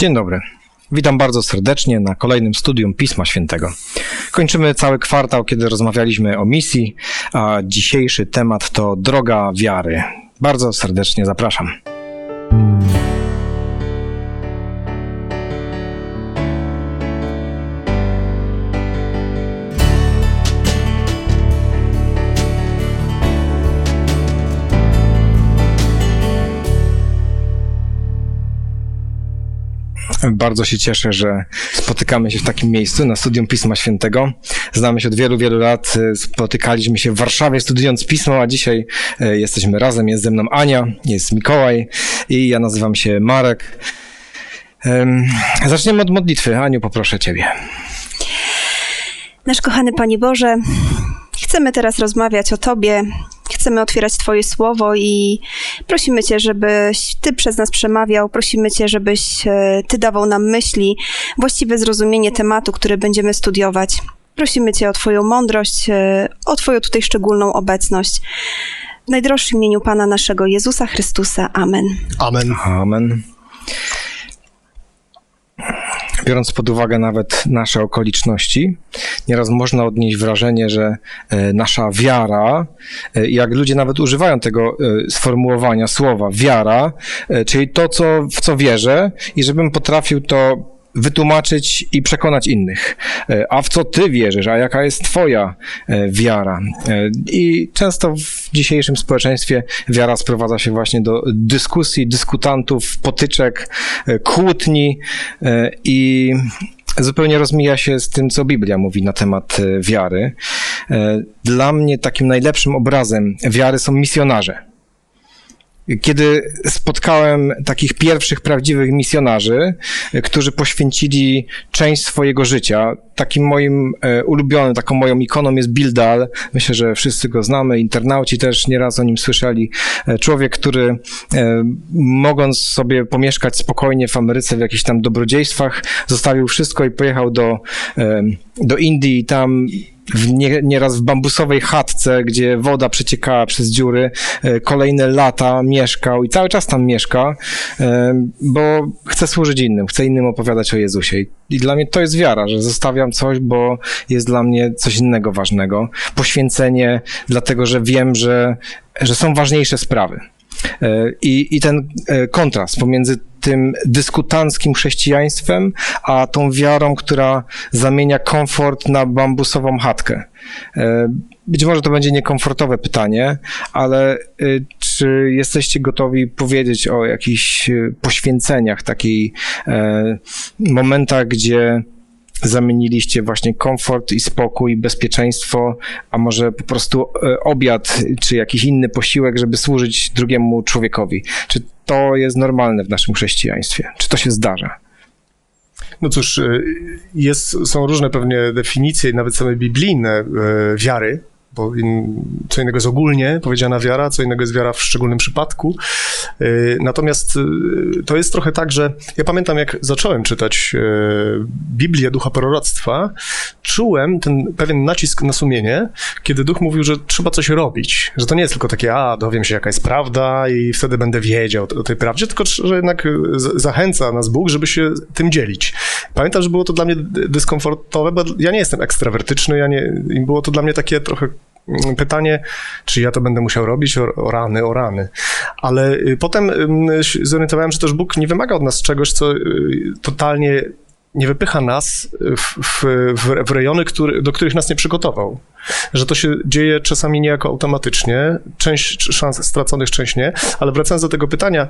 Dzień dobry. Witam bardzo serdecznie na kolejnym studium Pisma Świętego. Kończymy cały kwartał, kiedy rozmawialiśmy o misji, a dzisiejszy temat to droga wiary. Bardzo serdecznie zapraszam. Bardzo się cieszę, że spotykamy się w takim miejscu na studium Pisma Świętego. Znamy się od wielu, wielu lat. Spotykaliśmy się w Warszawie studiując Pismo, a dzisiaj e, jesteśmy razem. Jest ze mną Ania, jest Mikołaj i ja nazywam się Marek. Zaczniemy od modlitwy. Aniu, poproszę Ciebie. Nasz kochany Panie Boże, chcemy teraz rozmawiać o Tobie, chcemy otwierać Twoje słowo i prosimy Cię, żebyś Ty przez nas przemawiał, prosimy Cię, żebyś e, Ty dawał nam myśli, właściwe zrozumienie tematu, który będziemy studiować. Prosimy Cię o Twoją mądrość, e, o Twoją tutaj szczególną obecność. W najdroższym imieniu Pana naszego Jezusa Chrystusa. Amen. Amen. Amen biorąc pod uwagę nawet nasze okoliczności, nieraz można odnieść wrażenie, że e, nasza wiara, e, jak ludzie nawet używają tego e, sformułowania słowa wiara, czyli to, co, w co wierzę, i żebym potrafił to wytłumaczyć i przekonać innych. E, a w co ty wierzysz, a jaka jest twoja e, wiara? E, I często w dzisiejszym społeczeństwie wiara sprowadza się właśnie do dyskusji, dyskutantów, potyczek, kłótni i zupełnie rozmija się z tym, co Biblia mówi na temat wiary. Dla mnie takim najlepszym obrazem wiary są misjonarze kiedy spotkałem takich pierwszych prawdziwych misjonarzy, którzy poświęcili część swojego życia, takim moim e, ulubionym, taką moją ikoną jest Bill Dahl. Myślę, że wszyscy go znamy, internauci też nieraz o nim słyszeli. E, człowiek, który e, mogąc sobie pomieszkać spokojnie w Ameryce w jakichś tam dobrodziejstwach, zostawił wszystko i pojechał do, do Indii i tam w nie, nieraz w bambusowej chatce, gdzie woda przeciekała przez dziury, e, kolejne lata mieszkał i cały czas tam mieszka, e, bo chce służyć innym, chce innym opowiadać o Jezusie. I dla mnie to jest wiara, że zostawiam coś, bo jest dla mnie coś innego ważnego. Poświęcenie, dlatego że wiem, że, że są ważniejsze sprawy. E, I, I ten kontrast pomiędzy tym dyskutanckim chrześcijaństwem, a tą wiarą, która zamienia komfort na bambusową chatkę. E, być może to będzie niekomfortowe pytanie, ale e, czy jesteście gotowi powiedzieć o jakichś e, poświęceniach, takich momentach, gdzie zamieniliście właśnie komfort i spokój, bezpieczeństwo, a może po prostu obiad czy jakiś inny posiłek, żeby służyć drugiemu człowiekowi. Czy to jest normalne w naszym chrześcijaństwie? Czy to się zdarza? No cóż, y, jest, są różne pewnie definicje, nawet same biblijne y, wiary, bo co innego jest ogólnie powiedziana wiara, co innego jest wiara w szczególnym przypadku. Y, natomiast y, to jest trochę tak, że ja pamiętam, jak zacząłem czytać y, Biblię Ducha Proroctwa, czułem ten pewien nacisk na sumienie, kiedy Duch mówił, że trzeba coś robić, że to nie jest tylko takie, a dowiem się, jaka jest prawda i wtedy będę wiedział o tej prawdzie, tylko że jednak zachęca nas Bóg, żeby się tym dzielić. Pamiętam, że było to dla mnie dyskomfortowe, bo ja nie jestem ekstrawertyczny, ja nie, było to dla mnie takie trochę pytanie, czy ja to będę musiał robić, o, o rany, o rany. Ale y, potem zorientowałem, że też Bóg nie wymaga od nas czegoś, co y, totalnie nie wypycha nas w, w, w rejony, który, do których nas nie przygotował. Że to się dzieje czasami niejako automatycznie, część szans straconych, część nie, ale wracając do tego pytania,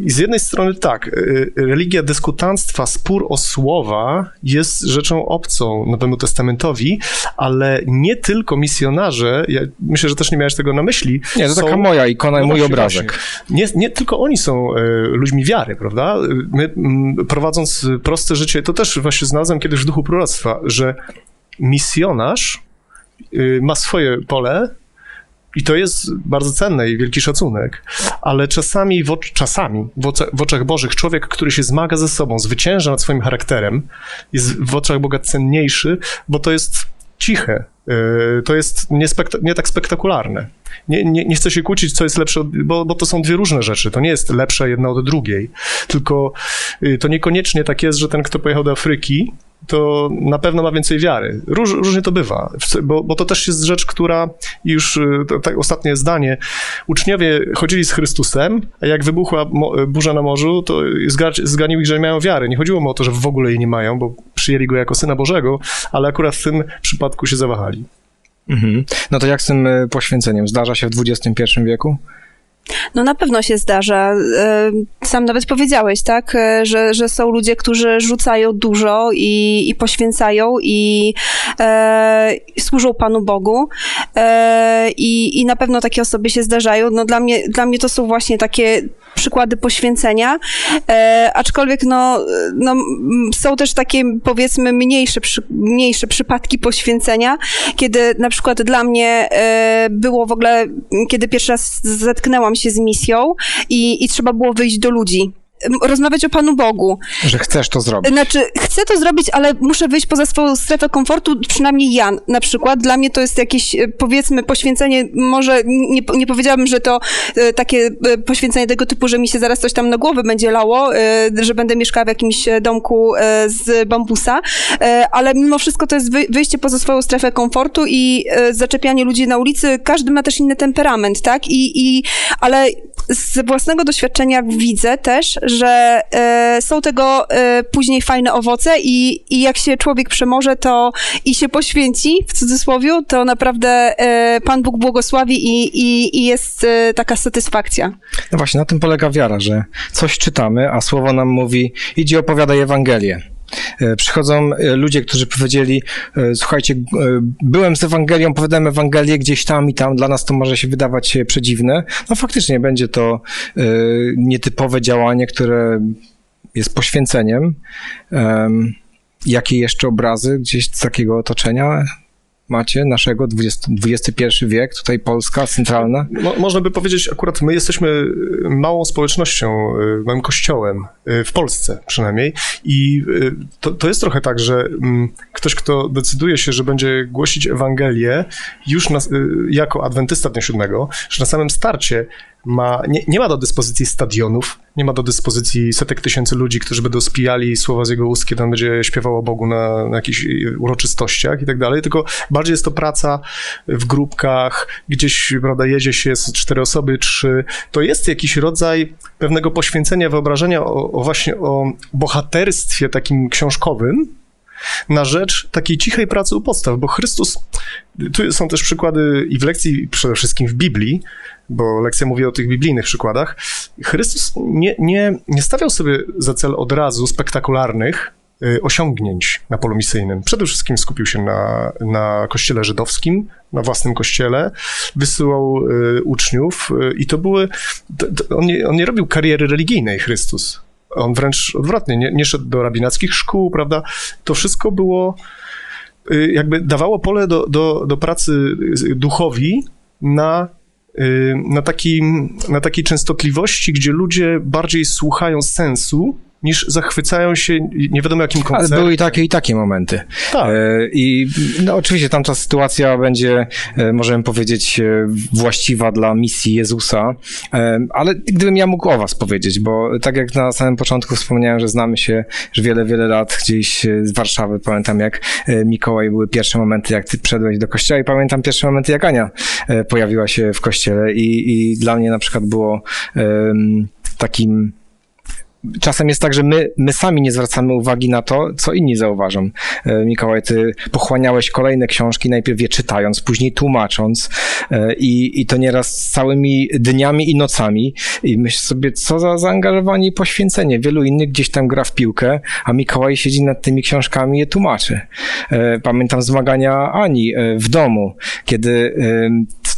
i z jednej strony tak, y, religia dyskutanstwa, spór o słowa jest rzeczą obcą Nowemu Testamentowi, ale nie tylko misjonarze, ja myślę, że też nie miałeś tego na myśli. Nie, to są, taka moja ikona, no mój obrazek. Nie, nie tylko oni są y, ludźmi wiary, prawda? My prowadząc proste życie, to też właśnie znalazłem kiedyś w duchu proroctwa, że misjonarz y, ma swoje pole, i to jest bardzo cenne i wielki szacunek, ale czasami, w, czasami w, oczach, w oczach Bożych człowiek, który się zmaga ze sobą, zwycięża nad swoim charakterem, jest w oczach Boga cenniejszy, bo to jest ciche, y, to jest nie, nie tak spektakularne. Nie, nie, nie chcę się kłócić, co jest lepsze, bo, bo to są dwie różne rzeczy. To nie jest lepsze jedna od drugiej, tylko y, to niekoniecznie tak jest, że ten, kto pojechał do Afryki, to na pewno ma więcej wiary. Róż, różnie to bywa, bo, bo to też jest rzecz, która już, y, tak ostatnie zdanie, uczniowie chodzili z Chrystusem, a jak wybuchła mo, burza na morzu, to zga- zganił ich, że nie mają wiary. Nie chodziło mu o to, że w ogóle jej nie mają, bo przyjęli go jako Syna Bożego, ale akurat w tym przypadku się zawahali. Mhm. No to jak z tym y, poświęceniem? Zdarza się w XXI wieku? No na pewno się zdarza. E, Sam nawet powiedziałeś, tak, e, że, że są ludzie, którzy rzucają dużo i, i poświęcają i e, służą Panu Bogu e, i, i na pewno takie osoby się zdarzają. No dla mnie, dla mnie to są właśnie takie przykłady poświęcenia, e, aczkolwiek no, no, m, są też takie powiedzmy mniejsze, przy, mniejsze przypadki poświęcenia, kiedy na przykład dla mnie e, było w ogóle, kiedy pierwszy raz zetknęłam się z misją i, i trzeba było wyjść do ludzi. Rozmawiać o Panu Bogu. Że chcesz to zrobić? Znaczy, chcę to zrobić, ale muszę wyjść poza swoją strefę komfortu, przynajmniej ja na przykład. Dla mnie to jest jakieś, e, powiedzmy, poświęcenie, może nie, nie powiedziałabym, że to e, takie e, poświęcenie tego typu, że mi się zaraz coś tam na głowę będzie lało, że będę mieszkała w jakimś domku z bambusa, ale mimo wszystko to jest wy, wyjście poza swoją strefę komfortu i zaczepianie ludzi na ulicy. Każdy ma też inny temperament, tak? I, i, ale z własnego doświadczenia widzę też, że e, są tego e, później fajne owoce i, i jak się człowiek przemoże to i się poświęci, w cudzysłowie, to naprawdę e, Pan Bóg błogosławi i, i, i jest e, taka satysfakcja. No właśnie, na tym polega wiara, że coś czytamy, a słowo nam mówi, idź i opowiadaj Ewangelię. E, Przychodzą e, ludzie, którzy powiedzieli, e, słuchajcie, byłem z Ewangelią, opowiadałem Ewangelię gdzieś tam i tam, dla nas to może się wydawać przedziwne. No faktycznie będzie to nietypowe działanie, które jest poświęceniem. Em, Jakie jeszcze obrazy gdzieś z takiego otoczenia macie naszego, 20, XXI wiek, tutaj Polska centralna? Mo, można by powiedzieć, akurat my jesteśmy y, małą społecznością, y, małym kościołem, y, w Polsce przynajmniej. I to, to jest trochę tak, że mm, ktoś, kto decyduje się, że będzie głosić Ewangelię już na, jako adwentysta dnia siódmego, że na samym starcie ma, nie, nie ma do dyspozycji stadionów, nie ma do dyspozycji setek tysięcy ludzi, którzy będą spijali słowa z jego ust, kiedy on będzie śpiewał o Bogu na, na jakichś y, uroczystościach i tak dalej, tylko bardziej jest to praca w grupkach, gdzieś, prawda, jedzie się z cztery osoby, trzy. To jest jakiś rodzaj pewnego poświęcenia, wyobrażenia o, o właśnie o bohaterstwie takim książkowym, na rzecz takiej cichej pracy u podstaw, bo Chrystus, tu są też przykłady i w lekcji, przede wszystkim w Biblii, bo lekcja mówi o tych biblijnych przykładach. Chrystus nie, nie, nie stawiał sobie za cel od razu spektakularnych y, osiągnięć na polu misyjnym. Przede wszystkim skupił się na, na kościele żydowskim, na własnym kościele, wysyłał y, uczniów y, i to były, to, to on, nie, on nie robił kariery religijnej, Chrystus. On wręcz odwrotnie, nie, nie szedł do rabinackich szkół, prawda? To wszystko było, y, jakby dawało pole do, do, do pracy y, duchowi na, y, na, takim, na takiej częstotliwości, gdzie ludzie bardziej słuchają sensu, niż zachwycają się nie wiadomo jakim Ale koncertem. były i takie, i takie momenty. Tak. E, I no, oczywiście tamta sytuacja będzie, e, możemy powiedzieć, e, właściwa dla misji Jezusa, ale gdybym ja mógł o was powiedzieć, bo tak jak na samym początku wspomniałem, że znamy się już wiele, wiele lat gdzieś z Warszawy, pamiętam jak Mikołaj były pierwsze momenty, jak ty wszedłeś do kościoła i pamiętam pierwsze momenty, jak Ania pojawiła się w kościele i, i dla mnie na przykład było takim czasem jest tak, że my, my sami nie zwracamy uwagi na to, co inni zauważą. E, Mikołaj, ty pochłaniałeś kolejne książki, najpierw je czytając, później tłumacząc e, i, i to nieraz całymi dniami i nocami i myśl sobie, co za zaangażowanie i poświęcenie. Wielu innych gdzieś tam gra w piłkę, a Mikołaj siedzi nad tymi książkami i je tłumaczy. E, Pamiętam zmagania Ani w domu, kiedy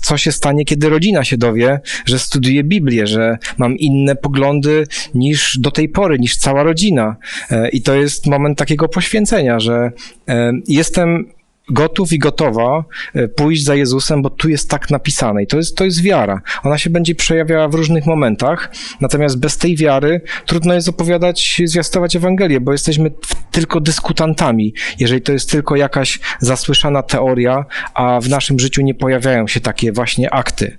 co się stanie, kiedy rodzina się dowie, że studiuję Biblię, że mam inne poglądy niż do tej pory, niż cała rodzina. E, I to jest moment takiego poświęcenia, że e, jestem gotów i gotowa e, pójść za Jezusem, bo tu jest tak napisane i to jest, to jest wiara. Ona się będzie przejawiała w różnych momentach, natomiast bez tej wiary trudno jest opowiadać, zwiastować Ewangelię, bo jesteśmy tylko dyskutantami, jeżeli to jest tylko jakaś zasłyszana teoria, a w naszym życiu nie pojawiają się takie właśnie akty.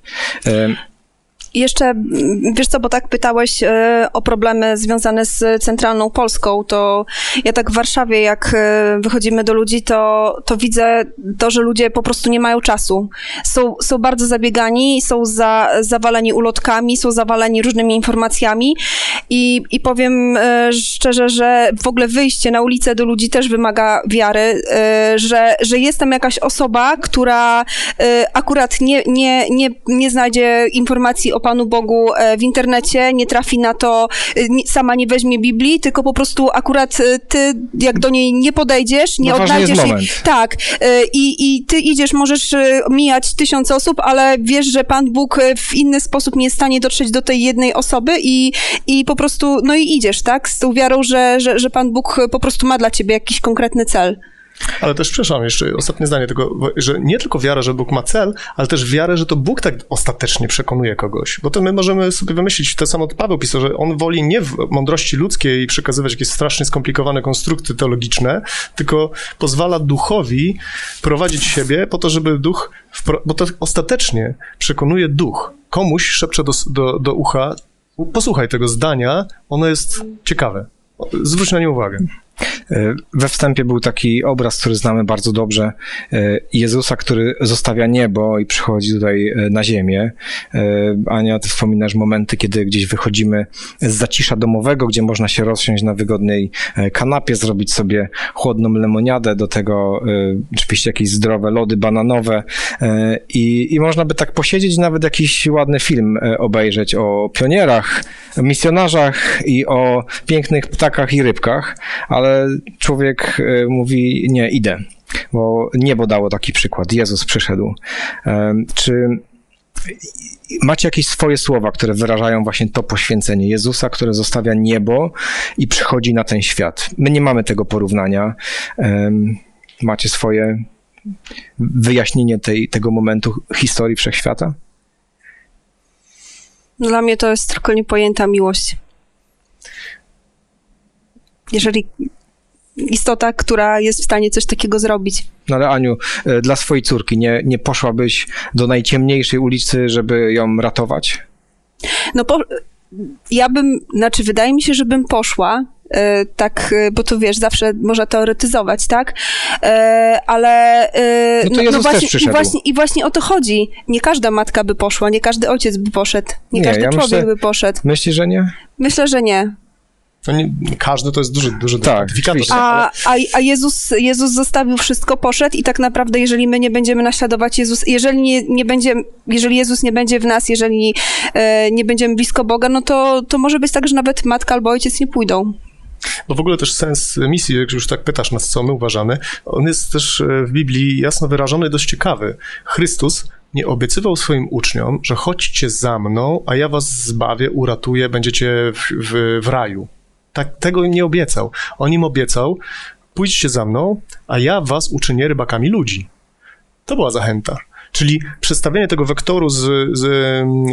Jeszcze, mm, wiesz co, bo tak pytałeś e, o problemy związane z centralną Polską, to ja tak w Warszawie, jak e, wychodzimy do ludzi, to, to widzę to, że ludzie po prostu nie mają czasu. Są, są bardzo zabiegani, są za, zawaleni ulotkami, są zawaleni różnymi informacjami i, i powiem e, szczerze, że w ogóle wyjście na ulicę do ludzi też wymaga wiary, że, że jest tam jakaś osoba, która akurat nie, nie, nie, nie znajdzie informacji o Panu Bogu e, w internecie, nie trafi na to, e, sama nie weźmie Biblii, tylko po prostu akurat e, ty, jak do niej nie podejdziesz, nie no odnajdziesz jej. Tak. I, I ty idziesz, możesz mijać tysiąc osób, ale wiesz, że Pan Bóg w inny sposób nie jest w stanie dotrzeć do tej jednej osoby i, i po prostu, no i idziesz, tak? Z tą wiarą, że, że, że Pan Bóg po prostu ma dla ciebie jakiś konkretny cel. Ale też, przepraszam, jeszcze ostatnie zdanie tego, że nie tylko wiara, że Bóg ma cel, ale też wiara, że to Bóg tak ostatecznie przekonuje kogoś. Bo to my możemy sobie wymyślić, to samo Paweł pisał, że on woli nie w mądrości ludzkiej przekazywać jakieś strasznie skomplikowane konstrukty teologiczne, tylko pozwala duchowi prowadzić siebie po to, żeby duch, bo to ostatecznie przekonuje duch. Komuś szepcze do, do, do ucha, posłuchaj tego zdania, ono jest ciekawe. Zwróć na nie uwagę. E, we wstępie był taki obraz, który znamy bardzo dobrze, e, Jezusa, który zostawia niebo i przychodzi tutaj e, na ziemię. Ania, ty wspominasz momenty, kiedy gdzieś wychodzimy z zacisza domowego, gdzie można się rozsiąść na wygodnej kanapie, zrobić sobie chłodną lemoniadę, do tego oczywiście jakieś zdrowe lody bananowe i, i można by tak posiedzieć nawet jakiś ładny film obejrzeć o pionierach, misjonarzach i o pięknych ptakach i rybkach, ale człowiek e, mówi, nie, idę, bo niebo dało taki przykład, Jezus przyszedł. E, czy macie jakieś swoje słowa, które wyrażają właśnie to poświęcenie Jezusa, które zostawia niebo i przychodzi na ten świat? My nie mamy tego porównania. E, macie swoje wyjaśnienie tej, tego momentu historii wszechświata? Dla mnie to jest tylko niepojęta miłość. Jeżeli istota, która jest w stanie coś takiego zrobić. No ale Aniu, e, dla swojej córki nie, nie poszłabyś do najciemniejszej ulicy, żeby ją ratować? No po, ja bym, znaczy wydaje mi się, że bym poszła, e, tak, e, bo to wiesz, zawsze można teoretyzować, tak? ale no, to Jezus no właśnie, też i właśnie, i właśnie o to chodzi. Nie każda matka by poszła, nie każdy ojciec by poszedł, nie, nie każdy ja człowiek myślę, by poszedł. Myślisz, że nie? Myślę, że nie. No nie, każdy to jest duży, duży tak, a, a, a Jezus, Jezus zostawił wszystko, poszedł i tak naprawdę, jeżeli my nie będziemy naśladować Jezus, jeżeli nie, nie będzie, jeżeli Jezus nie będzie w nas, jeżeli e, nie będziemy blisko Boga, no to, to może być tak, że nawet matka albo ojciec nie pójdą. Bo w ogóle też sens misji, jak już tak pytasz nas, co my uważamy, on jest też e, w Biblii jasno wyrażony, dość ciekawy. Chrystus nie obiecywał swoim uczniom, że chodźcie za mną, a ja was zbawię, uratuję, będziecie w, w, w raju. Tak, tego im nie obiecał. On im obiecał, pójdźcie za mną, a ja was uczynię rybakami ludzi. To była zachęta. Czyli przedstawienie tego wektoru z, z,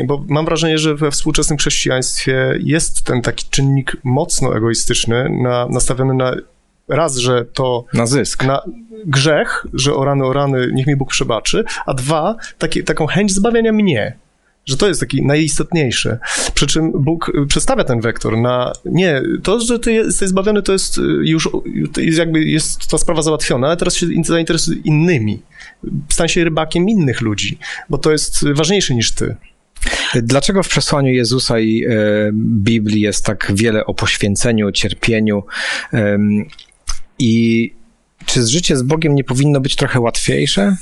bo mam wrażenie, że we współczesnym chrześcijaństwie jest ten taki czynnik mocno egoistyczny, na, nastawiony na raz, że to... Na zysk. Na grzech, że o rany, o rany, niech mi Bóg przebaczy, a dwa, taki, taką chęć zbawiania mnie że to jest taki najistotniejszy. Przy czym Bóg przedstawia ten wektor na nie, to, że ty jesteś zbawiony, to jest już jest jakby jest ta sprawa załatwiona, ale teraz się zainteresuj innymi. Stań się rybakiem innych ludzi, bo to jest ważniejsze niż ty. Dlaczego w przesłaniu Jezusa i e, Biblii jest tak wiele o poświęceniu, cierpieniu e, i czy życie z Bogiem nie powinno być trochę łatwiejsze?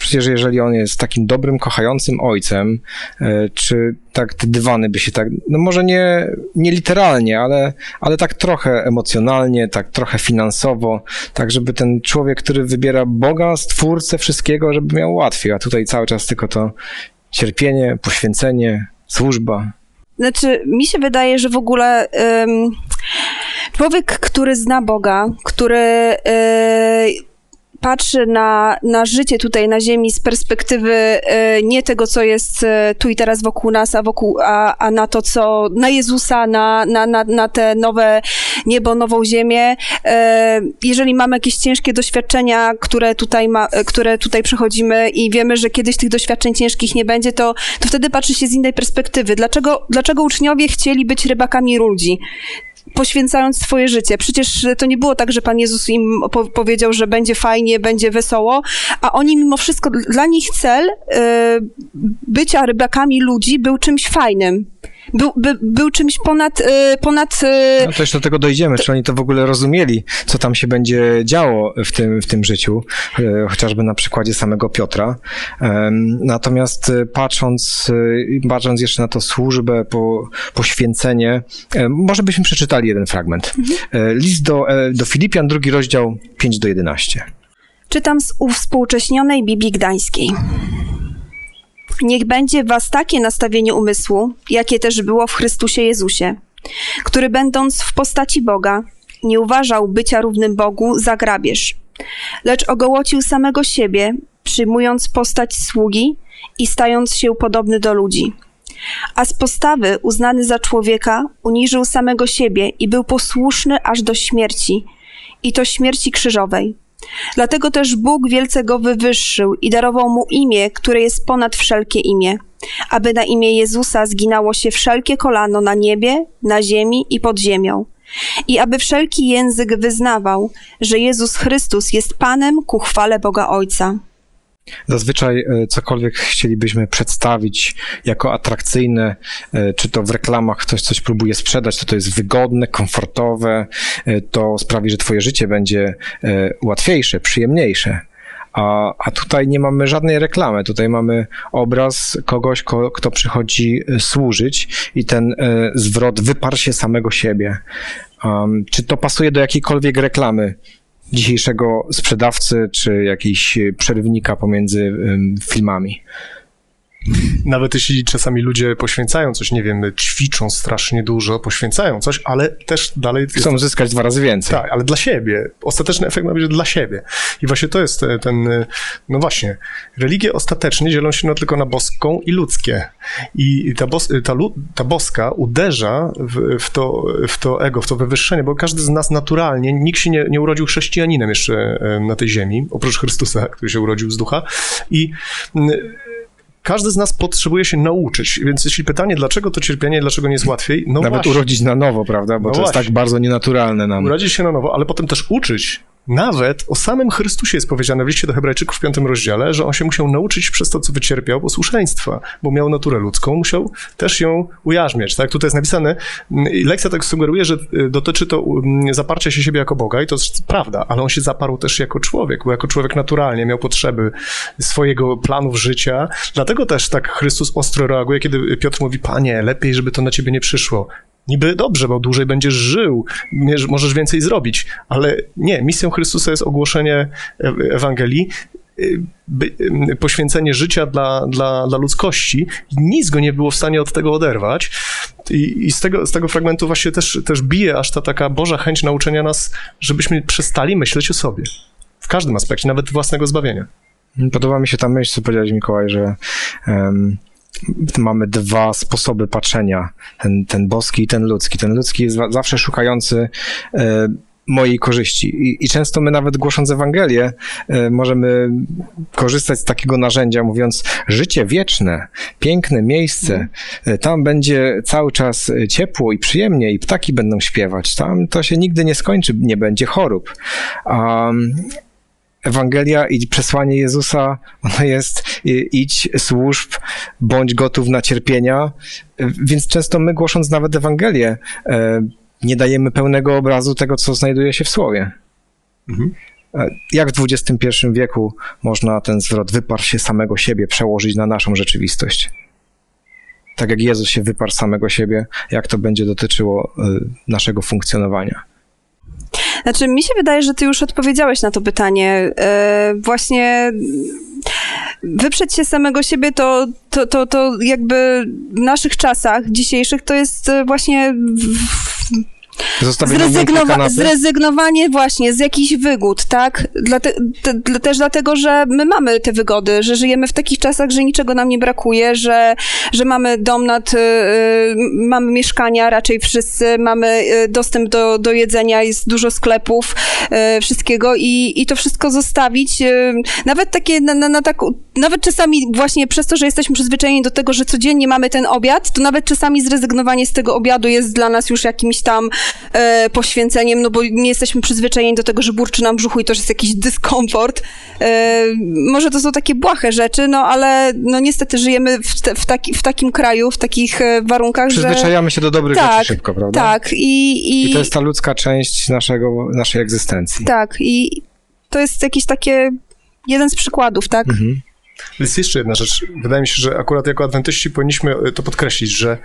Przecież jeżeli on jest takim dobrym, kochającym ojcem, e, czy tak te dywany by się tak, no może nie, nie literalnie, ale, ale tak trochę emocjonalnie, tak trochę finansowo, tak żeby ten człowiek, który wybiera Boga, Stwórcę wszystkiego, żeby miał łatwiej, a tutaj cały czas tylko to cierpienie, poświęcenie, służba. Znaczy, mi się wydaje, że w ogóle człowiek, który zna Boga, który... Yy patrzy na, na życie tutaj na Ziemi z perspektywy e, nie tego, co jest e, tu i teraz wokół nas, a, wokół, a, a na to, co na Jezusa, na, na, na, na te nowe niebo, nową ziemię. E, jeżeli mamy jakieś ciężkie doświadczenia, które tutaj, ma, które tutaj przechodzimy i wiemy, że kiedyś tych doświadczeń ciężkich nie będzie, to, to wtedy patrzy się z innej perspektywy. Dlaczego, dlaczego uczniowie chcieli być rybakami ludzi? Poświęcając swoje życie. Przecież to nie było tak, że Pan Jezus im po powiedział, że będzie fajnie, będzie wesoło, a oni mimo wszystko, dla nich cel y, bycia rybakami ludzi był czymś fajnym. Był, by, był czymś ponad... Y, ponad y... No to jeszcze do tego dojdziemy, czy oni to w ogóle rozumieli, co tam się będzie działo w tym, w tym życiu, y, chociażby na przykładzie samego Piotra. Natomiast patrząc, patrząc jeszcze na to służbę, po, poświęcenie, może byśmy przeczytali jeden fragment. Mhm. List do, do Filipian, drugi rozdział 5 do 11. Czytam z uwspółcześnionej Biblii Gdańskiej. Niech będzie was takie nastawienie umysłu, jakie też było w Chrystusie Jezusie, który będąc w postaci Boga, nie uważał bycia równym Bogu za grabież, lecz ogołocił samego siebie, przyjmując postać sługi i stając się podobny do ludzi. A z postawy uznany za człowieka uniżył samego siebie i był posłuszny aż do śmierci, i to śmierci krzyżowej. Dlatego też Bóg wielce go wywyższył i darował mu imię, które jest ponad wszelkie imię, aby na imię Jezusa zginało się wszelkie kolano na niebie, na ziemi i pod ziemią. I aby wszelki język wyznawał, że Jezus Chrystus jest Panem ku chwale Boga Ojca. Zazwyczaj e, cokolwiek chcielibyśmy przedstawić jako atrakcyjne, e, czy to w reklamach ktoś coś próbuje sprzedać, to to jest wygodne, komfortowe, e, to sprawi, że twoje życie będzie łatwiejsze, przyjemniejsze. A, a tutaj nie mamy żadnej reklamy. Tutaj mamy obraz kogoś, ko, kto przychodzi służyć i ten zwrot wyparł się samego siebie. Um, czy to pasuje do jakiejkolwiek reklamy? Dzisiejszego sprzedawcy czy jakiejś przerywnika pomiędzy filmami. Nawet jeśli czasami ludzie poświęcają coś, nie wiem, ćwiczą strasznie dużo, poświęcają coś, ale też dalej... Chcą jest... zyskać dwa razy więcej. Tak, ale dla siebie. Ostateczny efekt ma być dla siebie. I właśnie to jest ten, no właśnie, religie ostatecznie dzielą się no tylko na boską i ludzkie. I ta, bos, ta, ta boska uderza w, w, to, w to ego, w to wywyższenie, bo każdy z nas naturalnie, nikt się nie, nie urodził chrześcijaninem jeszcze na tej ziemi, oprócz Chrystusa, który się urodził z ducha. I każdy z nas potrzebuje się nauczyć, więc jeśli pytanie, dlaczego to cierpienie, dlaczego nie jest łatwiej, no Nawet właśnie. urodzić na nowo, prawda, bo no to właśnie. jest tak bardzo nienaturalne nam. Urodzić się na nowo, ale potem też uczyć nawet o samym Chrystusie jest powiedziane w liście do Hebrajczyków w piątym rozdziale, że on się musiał nauczyć przez to, co wycierpiał, posłuszeństwa, bo miał naturę ludzką, musiał też ją ujarzmiać. Tak? Tutaj jest napisane, lekcja tak sugeruje, że y, dotyczy to mm, zaparcia się siebie jako Boga i to jest prawda, ale on się zaparł też jako człowiek, bo jako człowiek naturalnie miał potrzeby swojego planów życia, dlatego też tak Chrystus ostro reaguje, kiedy Piotr mówi, panie, lepiej, żeby to na ciebie nie przyszło. Niby dobrze, bo dłużej będziesz żył, możesz więcej zrobić, ale nie, misją Chrystusa jest ogłoszenie Ewangelii, y, y, poświęcenie życia dla, dla, dla ludzkości nic go nie było w stanie od tego oderwać. I, i z, tego, z tego fragmentu właśnie też, też bije aż ta taka Boża chęć nauczenia nas, żebyśmy przestali myśleć o sobie. W każdym aspekcie, nawet własnego zbawienia. Podoba mi się ta myśl, co powiedziałeś Mikołaj, że um mamy dwa sposoby patrzenia, ten, ten boski i ten ludzki. Ten ludzki jest zawsze szukający e, mojej korzyści. I, I, często my nawet głosząc Ewangelię e, możemy korzystać z takiego narzędzia, mówiąc życie wieczne, piękne miejsce, e, tam będzie cały czas ciepło i przyjemnie i ptaki będą śpiewać, tam to się nigdy nie skończy, nie będzie chorób. Um, Ewangelia i przesłanie Jezusa, ono jest idź, służb, bądź gotów na cierpienia, więc często my głosząc nawet Ewangelię, e, nie dajemy pełnego obrazu tego, co znajduje się w Słowie. Mhm. E, jak w XXI wieku można ten zwrot wyparł się samego siebie przełożyć na naszą rzeczywistość? Tak jak Jezus się wyparł samego siebie, jak to będzie dotyczyło e, naszego funkcjonowania? Znaczy, mi się wydaje, że ty już odpowiedziałeś na to pytanie. E, właśnie wyprzeć się samego siebie to, to, to, to jakby w naszych czasach dzisiejszych to jest właśnie w, Zrezygnowa- zrezygnowanie właśnie z jakichś wygód, tak? Dlate- te- też dlatego, że my mamy te wygody, że żyjemy w takich czasach, że niczego nam nie brakuje, że, że mamy dom nad, y, y, mamy mieszkania raczej wszyscy, mamy y, dostęp do, do jedzenia, jest dużo sklepów, y, wszystkiego i, i to wszystko zostawić, y, nawet takie, na, na, na tak, nawet czasami właśnie przez to, że jesteśmy przyzwyczajeni do tego, że codziennie mamy ten obiad, to nawet czasami zrezygnowanie z tego obiadu jest dla nas już jakimś tam e, poświęceniem, no bo nie jesteśmy przyzwyczajeni do tego, że burczy nam brzuchu i to jest jakiś dyskomfort. E, może to są takie błahe rzeczy, no ale no niestety żyjemy w, te, w, taki, w takim kraju, w takich e, warunkach, że... Przyzwyczajamy się do dobrych Tak, rzeczy szybko, prawda? Tak, i... I, I to jest ta ludzka część naszego, naszej egzystencji. Tak, i to jest jakieś takie... Jeden z przykładów, tak? Mhm. Jest jeszcze jedna rzecz. Wydaje mi się, że akurat jako adwentyści powinniśmy e, to podkreślić, że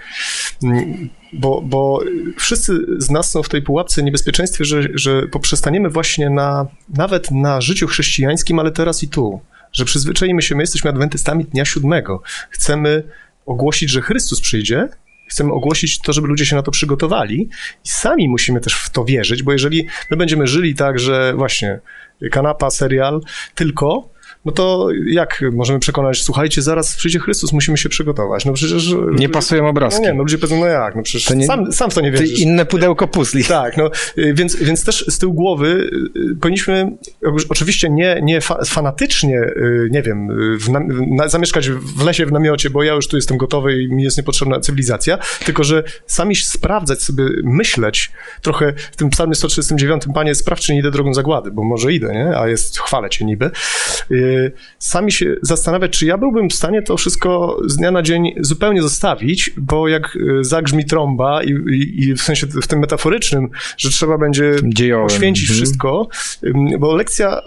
mm, bo, bo wszyscy z nas są w tej pułapce niebezpieczeństwie, że, że poprzestaniemy właśnie na, nawet na życiu chrześcijańskim, ale teraz i tu. Że przyzwyczajimy się, my jesteśmy adwentystami dnia siódmego. Chcemy ogłosić, że Chrystus przyjdzie, chcemy ogłosić to, żeby ludzie się na to przygotowali i sami musimy też w to wierzyć, bo jeżeli my będziemy żyli tak, że właśnie kanapa, serial, tylko, no to jak możemy przekonać, słuchajcie, zaraz przyjdzie Chrystus, musimy się przygotować. No przecież... Nie pasują No obrazki. nie, no ludzie powiedzą, no jak, no przecież To nie- sam, sam w to nie wierzysz. inne pudełko puzli. Tak, no y, więc, więc też z tyłu głowy y, powinniśmy oczywiście nie, nie fa fanatycznie, nie wiem, w nam- na, zamieszkać w lesie w namiocie, bo ja już tu jestem gotowy i mi jest niepotrzebna cywilizacja, tylko że sami sprawdzać sobie, myśleć trochę w tym psalmie 139, Panie, sprawdź, czy nie idę drogą zagłady, bo może idę, nie? A jest, chwalę Cię niby. Sami się zastanawiać, czy ja byłbym w stanie to wszystko z dnia na dzień zupełnie zostawić, bo jak y, zagrzmi trąba i, i, i w sensie w tym metaforycznym, że trzeba będzie poświęcić Mhm. wszystko, bo lekcja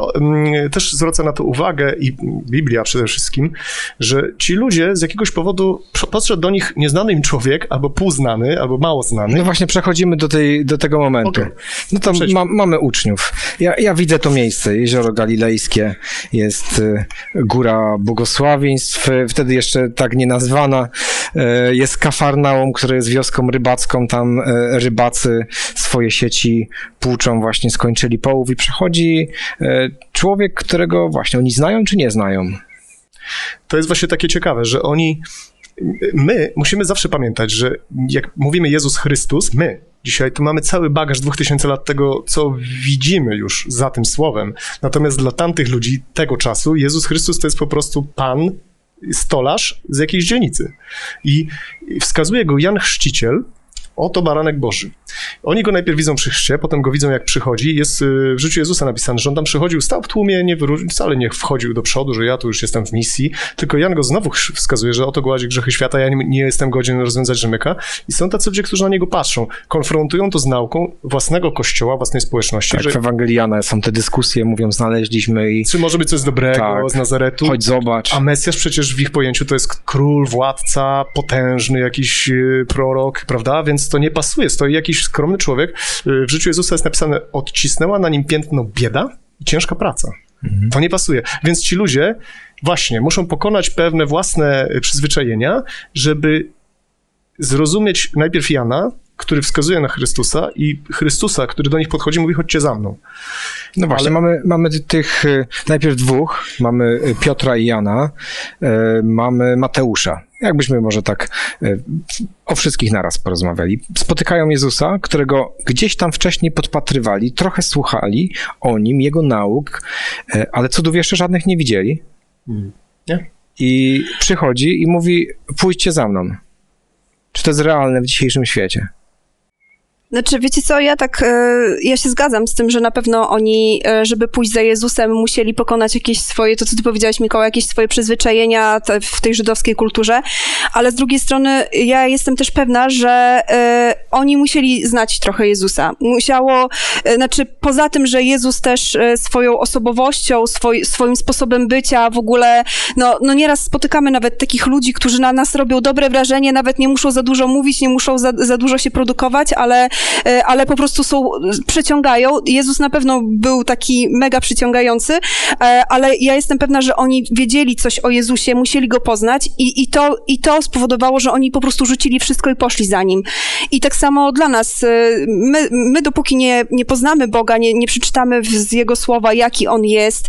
też zwraca na to uwagę i Biblia przede wszystkim, że ci ludzie z jakiegoś powodu podszedł do nich nieznany im człowiek, albo półznany, albo mało znany. No właśnie przechodzimy do, tej, do tego momentu. Okej. No to ma, mamy uczniów. Ja, ja widzę to miejsce, Jezioro Galilejskie, jest y, Góra Błogosławieństw, y, wtedy jeszcze tak nie nazwana. Y, Jest Kafarnaum, które jest wioską rybacką, tam rybacy swoje sieci płuczą, właśnie skończyli połów i przychodzi y, człowiek, którego właśnie oni znają czy nie znają. To jest właśnie takie ciekawe, że oni, my musimy zawsze pamiętać, że jak mówimy Jezus Chrystus, my dzisiaj to mamy cały bagaż 2000 lat tego, co widzimy już za tym słowem. Natomiast dla tamtych ludzi tego czasu Jezus Chrystus to jest po prostu Pan, stolarz z jakiejś dzielnicy. I wskazuje go Jan Chrzciciel, Oto baranek Boży. Oni go najpierw widzą przy chrzcie, potem go widzą jak przychodzi. Jest y, w życiu Jezusa napisane, że on tam przychodził, stał w tłumie, nie wyróżnił, wcale nie wchodził do przodu, że ja tu już jestem w misji, tylko Jan go znowu wskazuje, że oto gładzi grzechy świata, ja nie, jestem godzien rozwiązać rzemyka. I są tacy ludzie, którzy na niego patrzą, konfrontują to z nauką własnego kościoła, własnej społeczności, Tak, że w Ewangeliana są te dyskusje, mówią, znaleźliśmy i czy może być coś dobrego Tak. z Nazaretu. chodź zobacz. A Mesjasz przecież w ich pojęciu to jest król, władca, potężny jakiś y, prorok, prawda? Więc to nie pasuje. Stoi jakiś skromny człowiek. Y, W życiu Jezusa jest napisane, odcisnęła na nim piętno bieda i ciężka praca. To nie pasuje. Więc ci ludzie właśnie muszą pokonać pewne własne y, przyzwyczajenia, żeby zrozumieć najpierw Jana, który wskazuje na Chrystusa i Chrystusa, który do nich podchodzi, mówi, chodźcie za mną. No właśnie, Ale- mamy, mamy tych y, najpierw dwóch, mamy y, Piotra i Jana, y, mamy Mateusza. Jakbyśmy może tak o wszystkich naraz porozmawiali. Spotykają Jezusa, którego gdzieś tam wcześniej podpatrywali, trochę słuchali o nim, jego nauk, ale cudów jeszcze żadnych nie widzieli. Nie? I przychodzi i mówi, pójdźcie za mną. Czy to jest realne w dzisiejszym świecie? Znaczy, wiecie co, ja tak, e, ja się zgadzam z tym, że na pewno oni, e, żeby pójść za Jezusem, musieli pokonać jakieś swoje, to co ty powiedziałeś, Mikołaj, jakieś swoje przyzwyczajenia w tej żydowskiej kulturze, ale z drugiej strony ja jestem też pewna, że e, oni musieli znać trochę Jezusa. Musiało, znaczy poza tym, że Jezus też swoją osobowością, swoim sposobem bycia w ogóle, no, no nieraz spotykamy nawet takich ludzi, którzy na nas robią dobre wrażenie, nawet nie muszą za dużo mówić, nie muszą za, za dużo się produkować, ale ale po prostu są, przyciągają. Jezus na pewno był taki mega przyciągający, e, ale ja jestem pewna, że oni wiedzieli coś o Jezusie, musieli go poznać i, i, to, i to spowodowało, że oni po prostu rzucili wszystko i poszli za nim. I tak samo dla nas, e, my, my dopóki nie, nie poznamy Boga, nie, nie przeczytamy z Jego słowa, jaki On jest,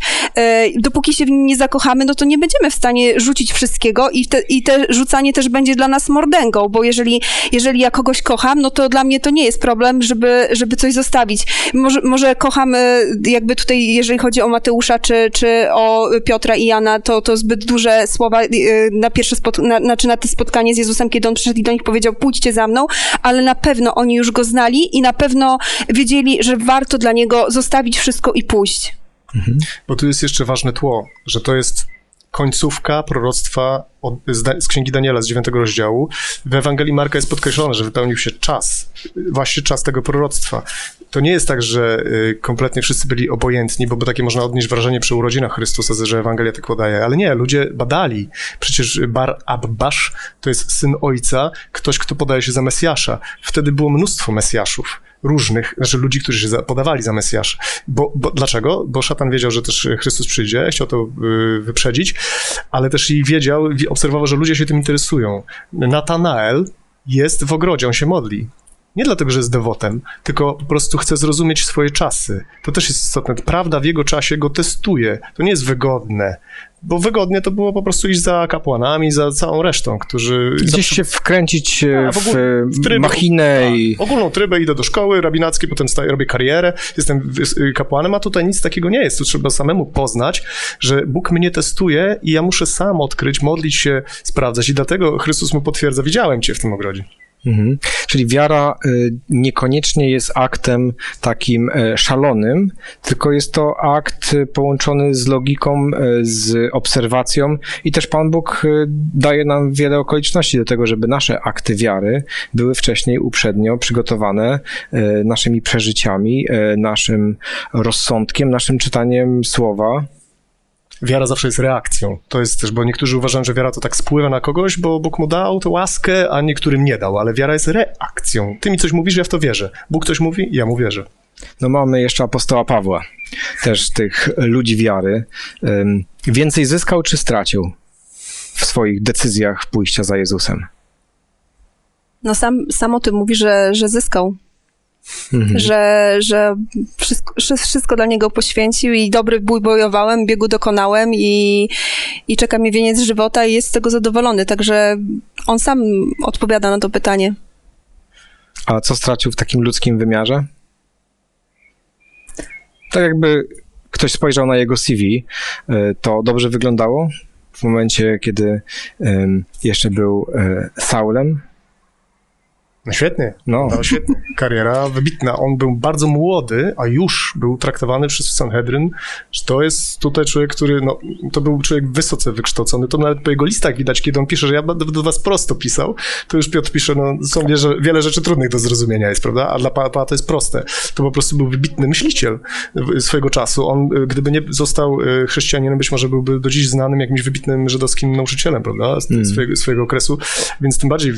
dopóki się w Nim nie zakochamy, no to nie będziemy w stanie rzucić wszystkiego i te, i te rzucanie też będzie dla nas mordęgą, bo jeżeli, jeżeli ja kogoś kocham, no to dla mnie to nie jest problem, żeby, żeby coś zostawić. Może, może kochamy, jakby tutaj, jeżeli chodzi o Mateusza czy, czy o Piotra i Jana, to, to zbyt duże słowa y, na pierwsze spot- na, znaczy na to spotkanie z Jezusem, kiedy on przyszedł i do nich powiedział, pójdźcie za mną, ale na pewno oni już go znali i na pewno wiedzieli, że warto dla niego zostawić wszystko i pójść. Mhm. Bo tu jest jeszcze ważne tło, że to jest końcówka proroctwa od, z, z, Księgi Daniela z 9 rozdziału. W Ewangelii Marka jest podkreślone, że wypełnił się czas, właśnie czas tego proroctwa. To nie jest tak, że y, kompletnie wszyscy byli obojętni, bo, bo takie można odnieść wrażenie przy urodzinach Chrystusa, że Ewangelia tak podaje, ale nie, ludzie badali. Przecież Bar Abbasz to jest syn ojca, ktoś, kto podaje się za Mesjasza. Wtedy było mnóstwo Mesjaszów różnych, znaczy ludzi, którzy się podawali za Mesjasza. Bo, bo, dlaczego? Bo szatan wiedział, że też Chrystus przyjdzie, chciał to y, wyprzedzić, ale też i wiedział, obserwował, że ludzie się tym interesują. Natanael jest w ogrodzie, on się modli. Nie dlatego, że jest dewotem, tylko po prostu chce zrozumieć swoje czasy. To też jest istotne. Prawda w jego czasie go testuje. To nie jest wygodne bo wygodnie to było po prostu iść za kapłanami, za całą resztą, którzy... Gdzieś się wkręcić A, w, w, w trybę, machinę i... ogólną trybę, idę do szkoły rabinackiej, potem staję, robię karierę, jestem kapłanem, a tutaj nic takiego nie jest. Tu trzeba samemu poznać, że Bóg mnie testuje i ja muszę sam odkryć, modlić się, sprawdzać i dlatego Chrystus mu potwierdza, widziałem cię w tym ogrodzie. Mhm. Czyli wiara y, niekoniecznie jest aktem takim y, szalonym, tylko jest to akt y, połączony z logiką, z obserwacją i też Pan Bóg daje nam wiele okoliczności do tego, żeby nasze akty wiary były wcześniej uprzednio przygotowane naszymi przeżyciami, naszym rozsądkiem, naszym czytaniem słowa wiara zawsze jest reakcją. To jest też, bo niektórzy uważają, że wiara to tak spływa na kogoś, bo Bóg mu dał tę łaskę, a niektórym nie dał, ale wiara jest reakcją. Ty mi coś mówisz, ja w to wierzę. Bóg coś mówi, ja mu wierzę. No mamy jeszcze apostoła Pawła, też tych ludzi wiary. Więcej zyskał czy stracił w swoich decyzjach pójścia za Jezusem? No sam, sam o tym mówi, że, że zyskał. Mhm. Że, że wszystko, wszystko dla niego poświęcił i dobry bój bojowałem, biegu dokonałem i, i czeka mi wieniec żywota i jest z tego zadowolony. Także on sam odpowiada na to pytanie. A co stracił w takim ludzkim wymiarze? Tak jakby ktoś spojrzał na jego CV, y, to dobrze wyglądało w momencie, kiedy jeszcze był y, Saulem, świetnie. No. no świetnie. Kariera wybitna. On był bardzo młody, a już był traktowany przez Sanhedryn, że to jest tutaj człowiek, który, no, to był człowiek wysoce wykształcony. To nawet po jego listach widać, kiedy on pisze, że ja będę do was prosto pisał, to już Piotr pisze, no, są wiele, wiele rzeczy trudnych do zrozumienia jest, prawda? A dla Pana to jest proste. To po prostu był wybitny myśliciel swojego czasu. On, gdyby nie został e, chrześcijaninem, być może byłby do dziś znanym jakimś wybitnym żydowskim nauczycielem, prawda? Z mm. swojego, swojego okresu. Więc tym bardziej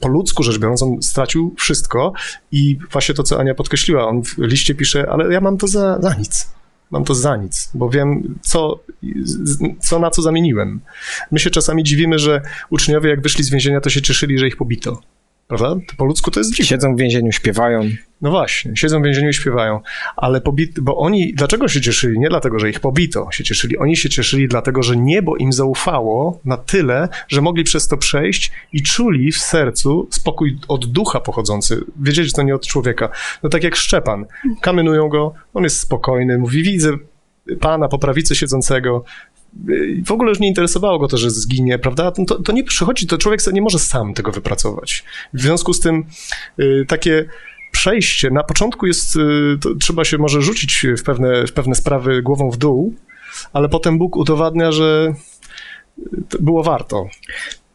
po ludzku rzecz biorąc, stracił wszystko i właśnie to, co Ania podkreśliła, on w liście pisze, ale ja mam to za, za nic. Mam to za nic, bo wiem, co, co na co zamieniłem. My się czasami dziwimy, że uczniowie, jak wyszli z więzienia, to się cieszyli, że ich pobito. Prawda? To po ludzku to jest dziwne. Siedzą w więzieniu, śpiewają. No właśnie, siedzą w więzieniu i śpiewają, ale pobit, bo oni, dlaczego się cieszyli? Nie dlatego, że ich pobito się cieszyli, oni się cieszyli dlatego, że niebo im zaufało na tyle, że mogli przez to przejść i czuli w sercu spokój od ducha pochodzący. Wiedzieli, że to nie od człowieka. No tak jak Szczepan. Kamenują go, on jest spokojny, mówi, widzę pana po prawicy siedzącego, w ogóle już nie interesowało go to, że zginie, prawda? To, to nie przychodzi, to człowiek nie może sam tego wypracować. W związku z tym y, takie przejście, na początku jest, y, trzeba się może rzucić w pewne, w pewne sprawy głową w dół, ale potem Bóg udowadnia, że było warto.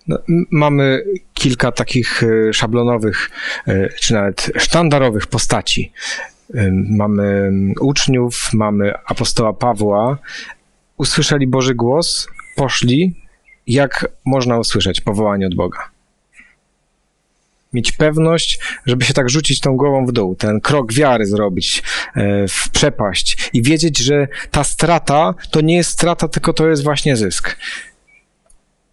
No, mamy kilka takich y, szablonowych, czy nawet sztandarowych postaci. Mamy uczniów, mamy apostoła Pawła, usłyszeli Boży głos, poszli. Jak można usłyszeć powołanie od Boga? mieć pewność, żeby się tak rzucić tą głową w dół, ten krok wiary zrobić e, w przepaść i wiedzieć, że ta strata to nie jest strata, tylko to jest właśnie zysk.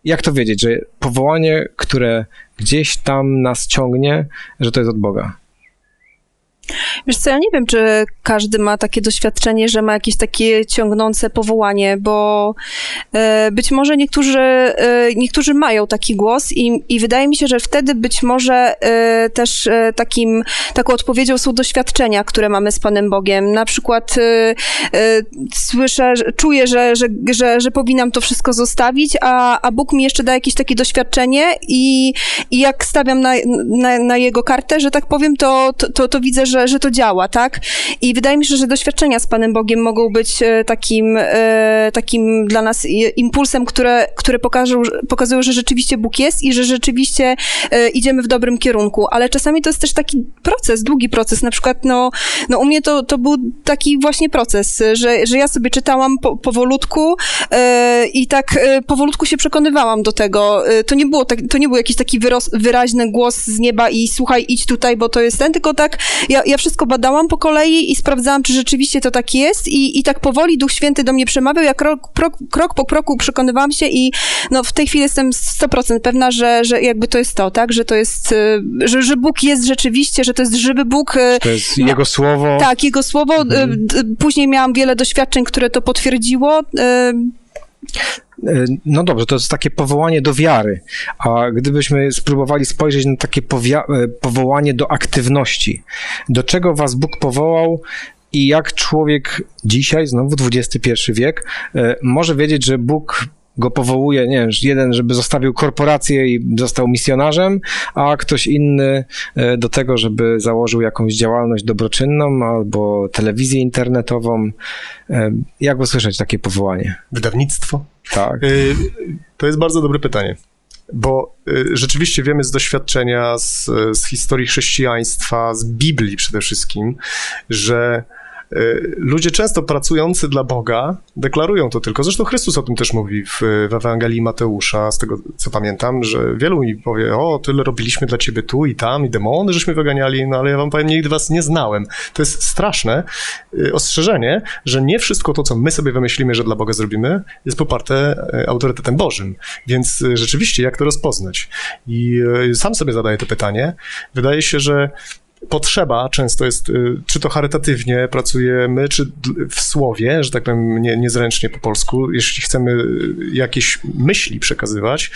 Jak to wiedzieć, że powołanie, które gdzieś tam nas ciągnie, że to jest od Boga? Wiesz co, ja nie wiem, czy każdy ma takie doświadczenie, że ma jakieś takie ciągnące powołanie, bo e, być może niektórzy, e, niektórzy mają taki głos i, i wydaje mi się, że wtedy być może e, też e, takim, taką odpowiedzią są doświadczenia, które mamy z Panem Bogiem. Na przykład e, e, słyszę, czuję, że, że, że, że powinnam to wszystko zostawić, a, a Bóg mi jeszcze da jakieś takie doświadczenie i, i jak stawiam na, na, na jego kartę, że tak powiem, to, to, to, to widzę, że, że to działa, tak? I wydaje mi się, że doświadczenia z Panem Bogiem mogą być e, takim, e, takim dla nas impulsem, które, które pokażą, pokazują, że rzeczywiście Bóg jest i że rzeczywiście e, idziemy w dobrym kierunku, ale czasami to jest też taki proces, długi proces, na przykład no, no u mnie to, to był taki właśnie proces, że, że ja sobie czytałam po, powolutku i tak powolutku się przekonywałam do tego. To nie było tak, to nie był jakiś taki wyraźny głos z nieba i słuchaj, idź tutaj, bo to jest ten, tylko tak ja, ja wszystko badałam po kolei i sprawdzałam, czy rzeczywiście to tak jest i, i tak powoli Duch Święty do mnie przemawiał, ja krok, krok, krok po kroku przekonywałam się i no w tej chwili jestem 100% pewna, że, że jakby to jest to, tak, że to jest, e, że, że Bóg jest rzeczywiście, że to jest żywy Bóg, e, To jest No, Jego słowo. tak, jego słowo. e, d- Później miałam wiele doświadczeń, które to potwierdziło. E, No dobrze, to jest takie powołanie do wiary. A gdybyśmy spróbowali spojrzeć na takie e, powołanie do aktywności, do czego was Bóg powołał i jak człowiek dzisiaj, znowu XXI wiek, e, może wiedzieć, że Bóg go powołuje, nie wiem, jeden, żeby zostawił korporację i został misjonarzem, a ktoś inny e, do tego, żeby założył jakąś działalność dobroczynną albo telewizję internetową. E, Jak usłyszeć takie powołanie? Wydawnictwo. Tak. Y, To jest bardzo dobre pytanie, bo rzeczywiście wiemy z doświadczenia, z, z historii chrześcijaństwa, z Biblii przede wszystkim, że ludzie często pracujący dla Boga deklarują to tylko. Zresztą Chrystus o tym też mówi w, w Ewangelii Mateusza, z tego co pamiętam, że wielu mi powie, o, tyle robiliśmy dla ciebie tu i tam, i demony żeśmy wyganiali, no ale ja wam powiem, nigdy was nie znałem. To jest straszne y, ostrzeżenie, że nie wszystko to, co my sobie wymyślimy, że dla Boga zrobimy, jest poparte y, autorytetem Bożym. Więc rzeczywiście, jak to rozpoznać? I sam sobie zadaję to pytanie. Wydaje się, że potrzeba często jest, y, czy to charytatywnie pracujemy, czy w słowie, że tak powiem nie, niezręcznie po polsku. Jeśli chcemy y, jakieś myśli przekazywać,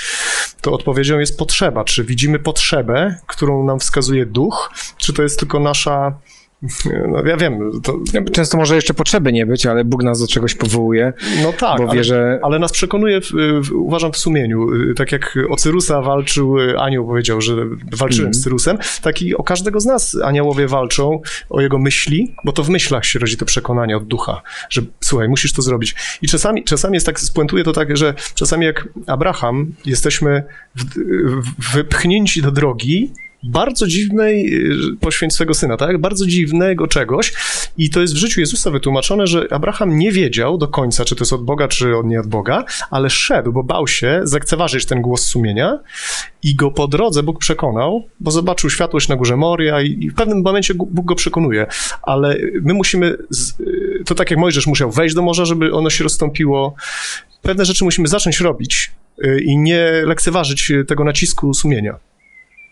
to odpowiedzią jest potrzeba. Czy widzimy potrzebę, którą nam wskazuje duch, czy to jest tylko nasza. No, ja wiem, to, Często może jeszcze potrzeby nie być, ale Bóg nas do czegoś powołuje, no tak, bo wie, ale, że ale nas przekonuje, w, w, uważam, w sumieniu. Y, Tak jak o Cyrusa walczył, y, anioł powiedział, że walczyłem Mhm. z Cyrusem, tak i o każdego z nas aniołowie walczą o jego myśli, bo to w myślach się rodzi to przekonanie od ducha, że słuchaj, musisz to zrobić. I czasami, czasami jest tak, spuentuję to tak, że czasami jak Abraham jesteśmy w, w, wypchnięci do drogi, bardzo dziwnej, y, poświęć swego syna, tak? Bardzo dziwnego czegoś. I to jest w życiu Jezusa wytłumaczone, że Abraham nie wiedział do końca, czy to jest od Boga, czy od nie od Boga, ale szedł, bo bał się zlekceważyć ten głos sumienia i go po drodze Bóg przekonał, bo zobaczył światłość na górze Moria i, w pewnym momencie Bóg go przekonuje. Ale my musimy, z, y, to tak jak Mojżesz musiał wejść do morza, żeby ono się rozstąpiło. Pewne rzeczy musimy zacząć robić y, i nie lekceważyć tego nacisku sumienia.